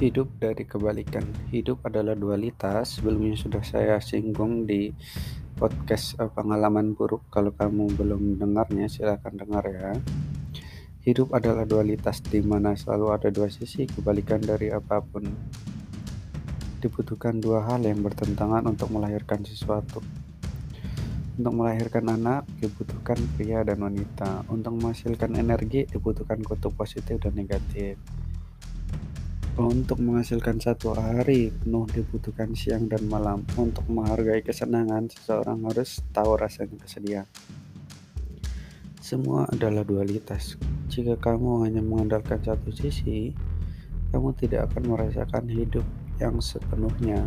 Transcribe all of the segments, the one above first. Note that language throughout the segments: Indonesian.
Hidup dari kebalikan. Hidup adalah dualitas. Sebelumnya sudah saya singgung di podcast uh, pengalaman buruk. Kalau kamu belum dengarnya, silahkan dengar ya. Hidup adalah dualitas di mana selalu ada dua sisi kebalikan dari apa pun. Dibutuhkan dua hal yang bertentangan untuk melahirkan sesuatu. Untuk melahirkan anak dibutuhkan pria dan wanita. Untuk menghasilkan energi dibutuhkan kutub positif dan negatif. Untuk menghasilkan satu hari penuh dibutuhkan siang dan malam. Untuk menghargai kesenangan, seseorang harus tahu rasanya kesedihan. Semua adalah dualitas. Jika kamu hanya mengandalkan satu sisi, kamu tidak akan merasakan hidup yang sepenuhnya.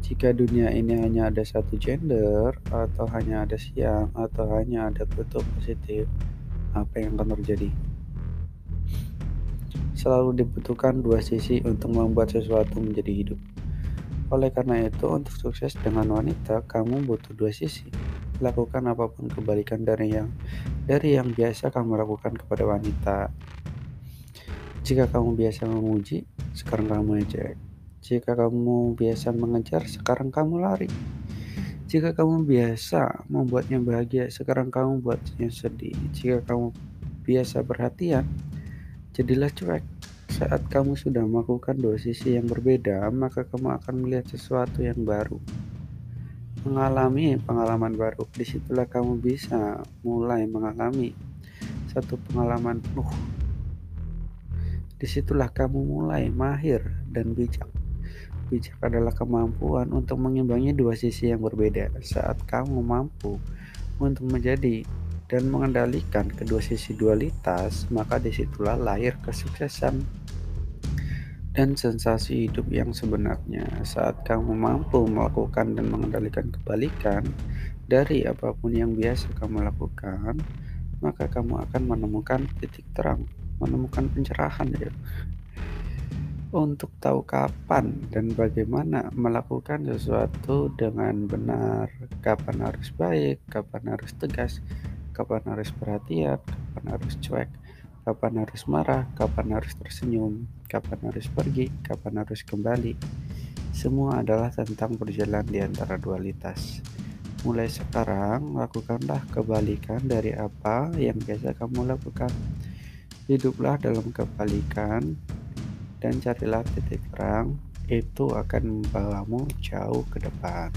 Jika dunia ini hanya ada satu gender, atau hanya ada siang, atau hanya ada kutub positif, apa yang akan terjadi? Selalu dibutuhkan dua sisi untuk membuat sesuatu menjadi hidup. Oleh karena itu, untuk sukses dengan wanita, kamu butuh dua sisi. Lakukan apa pun kebalikan dari yang dari yang biasa kamu lakukan kepada wanita. Jika kamu biasa memuji, sekarang kamu ejek. Jika kamu biasa mengejar, sekarang kamu lari. Jika kamu biasa membuatnya bahagia, sekarang kamu buatnya sedih. Jika kamu biasa perhatian, Jadilah cuek. Saat kamu sudah melakukan dua sisi yang berbeda, maka kamu akan melihat sesuatu yang baru. Mengalami pengalaman baru, di situlah kamu bisa mulai mengalami satu pengalaman penuh. Di situlah kamu mulai mahir dan bijak. Bijak adalah kemampuan untuk mengimbangi dua sisi yang berbeda. Saat kamu mampu untuk menjadi dan mengendalikan kedua sisi dualitas, maka di situlah lahir kesuksesan dan sensasi hidup yang sebenarnya. Saat kamu mampu melakukan dan mengendalikan kebalikan dari apa pun yang biasa kamu lakukan, maka kamu akan menemukan titik terang, menemukan pencerahan ya. Untuk tahu kapan dan bagaimana melakukan sesuatu dengan benar, kapan harus baik, kapan harus tegas, kapan harus perhatian, kapan harus cuek, kapan harus marah, kapan harus tersenyum, kapan harus pergi, kapan harus kembali. Semua adalah tentang berjalan di antara dualitas. Mulai sekarang, lakukanlah kebalikan dari apa yang biasa kamu lakukan. Hiduplah dalam kebalikan dan carilah titik terang, itu akan membawamu jauh ke depan.